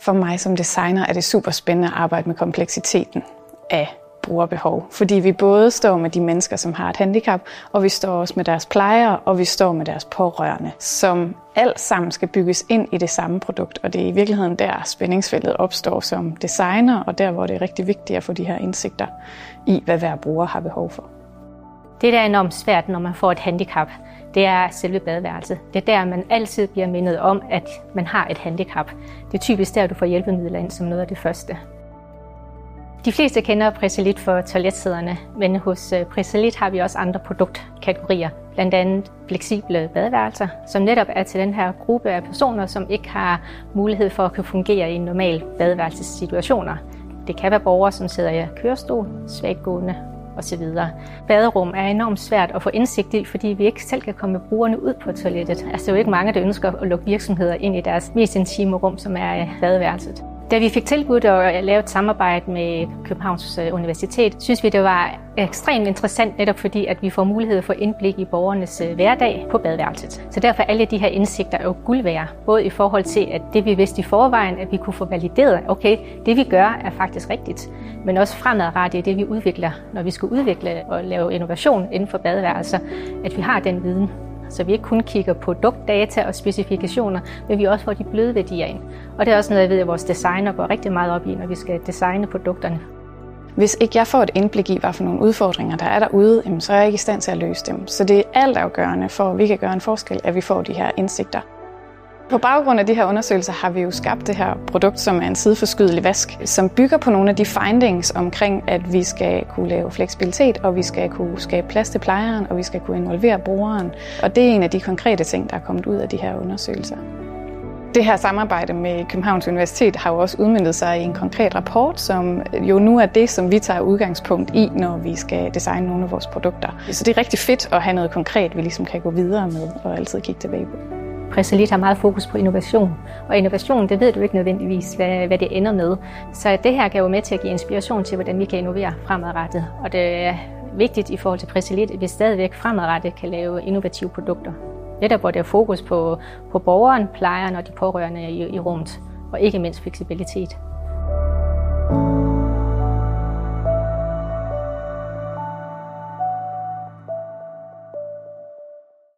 For mig som designer er det super spændende at arbejde med kompleksiteten af brugerbehov. Fordi vi både står med de mennesker, som har et handicap, og vi står også med deres plejere, og vi står med deres pårørende, som alt sammen skal bygges ind i det samme produkt. Og det er i virkeligheden der spændingsfeltet opstår som designer, og der hvor det er rigtig vigtigt at få de her indsigter i, hvad hver bruger har behov for. Det, der er enormt svært, når man får et handicap, det er selve badeværelset. Det er der, man altid bliver mindet om, at man har et handicap. Det er typisk der, du får hjælpemidler ind som noget af det første. De fleste kender Priselit for toiletsæderne, men hos øh, Priselit har vi også andre produktkategorier, blandt andet fleksible badeværelser, som netop er til den her gruppe af personer, som ikke har mulighed for at kunne fungere i normal badeværelsessituationer. Det kan være borgere, som sidder i kørestol, svaggående osv. Baderum er enormt svært at få indsigt i, fordi vi ikke selv kan komme brugerne ud på toilettet. Altså, det er jo ikke mange, der ønsker at lukke virksomheder ind i deres mest intime rum, som er øh, badeværelset. Da vi fik tilbudt at lave et samarbejde med Københavns øh, Universitet, synes vi, det var ekstremt interessant, netop fordi, at vi får mulighed for indblik i borgernes øh, hverdag på badeværelset. Så derfor alle de her indsigter er jo guld værd, både i forhold til, at det vi vidste i forvejen, at vi kunne få valideret, okay, det vi gør er faktisk rigtigt, men også fremadrettet det vi udvikler, når vi skal udvikle og lave innovation inden for badeværelser, at vi har den viden så vi ikke kun kigger på produktdata og specifikationer, men vi også får de bløde værdier ind. Og det er også noget, jeg ved, at vores designer går rigtig meget op i, når vi skal designe produkterne. Hvis ikke jeg får et indblik i, hvad for nogle udfordringer der er derude, så er jeg ikke i stand til at løse dem. Så det er altafgørende for, at vi kan gøre en forskel, at vi får de her indsigter. På baggrund af de her undersøgelser har vi jo skabt det her produkt, som er en sideforskydelig vask, som bygger på nogle af de findings omkring, at vi skal kunne lave fleksibilitet, og vi skal kunne skabe plads til plejeren, og vi skal kunne involvere brugeren. Og det er en af de konkrete ting, der er kommet ud af de her undersøgelser. Det her samarbejde med Københavns Universitet har jo også udmyndtet sig i en konkret rapport, som jo nu er det, som vi tager udgangspunkt i, når vi skal designe nogle af vores produkter. Så det er rigtig fedt at have noget konkret, vi ligesom kan gå videre med og altid kigge tilbage på. Præsalit har meget fokus på innovation, og innovation, det ved du ikke nødvendigvis, hvad, hvad det ender med. Så det her kan jo med til at give inspiration til, hvordan vi kan innovere fremadrettet. Og det er vigtigt i forhold til Præsalit, at vi stadigvæk fremadrettet kan lave innovative produkter. Netop hvor der er fokus på, på borgeren, plejeren og de pårørende i, i rummet, og ikke mindst fleksibilitet. thank you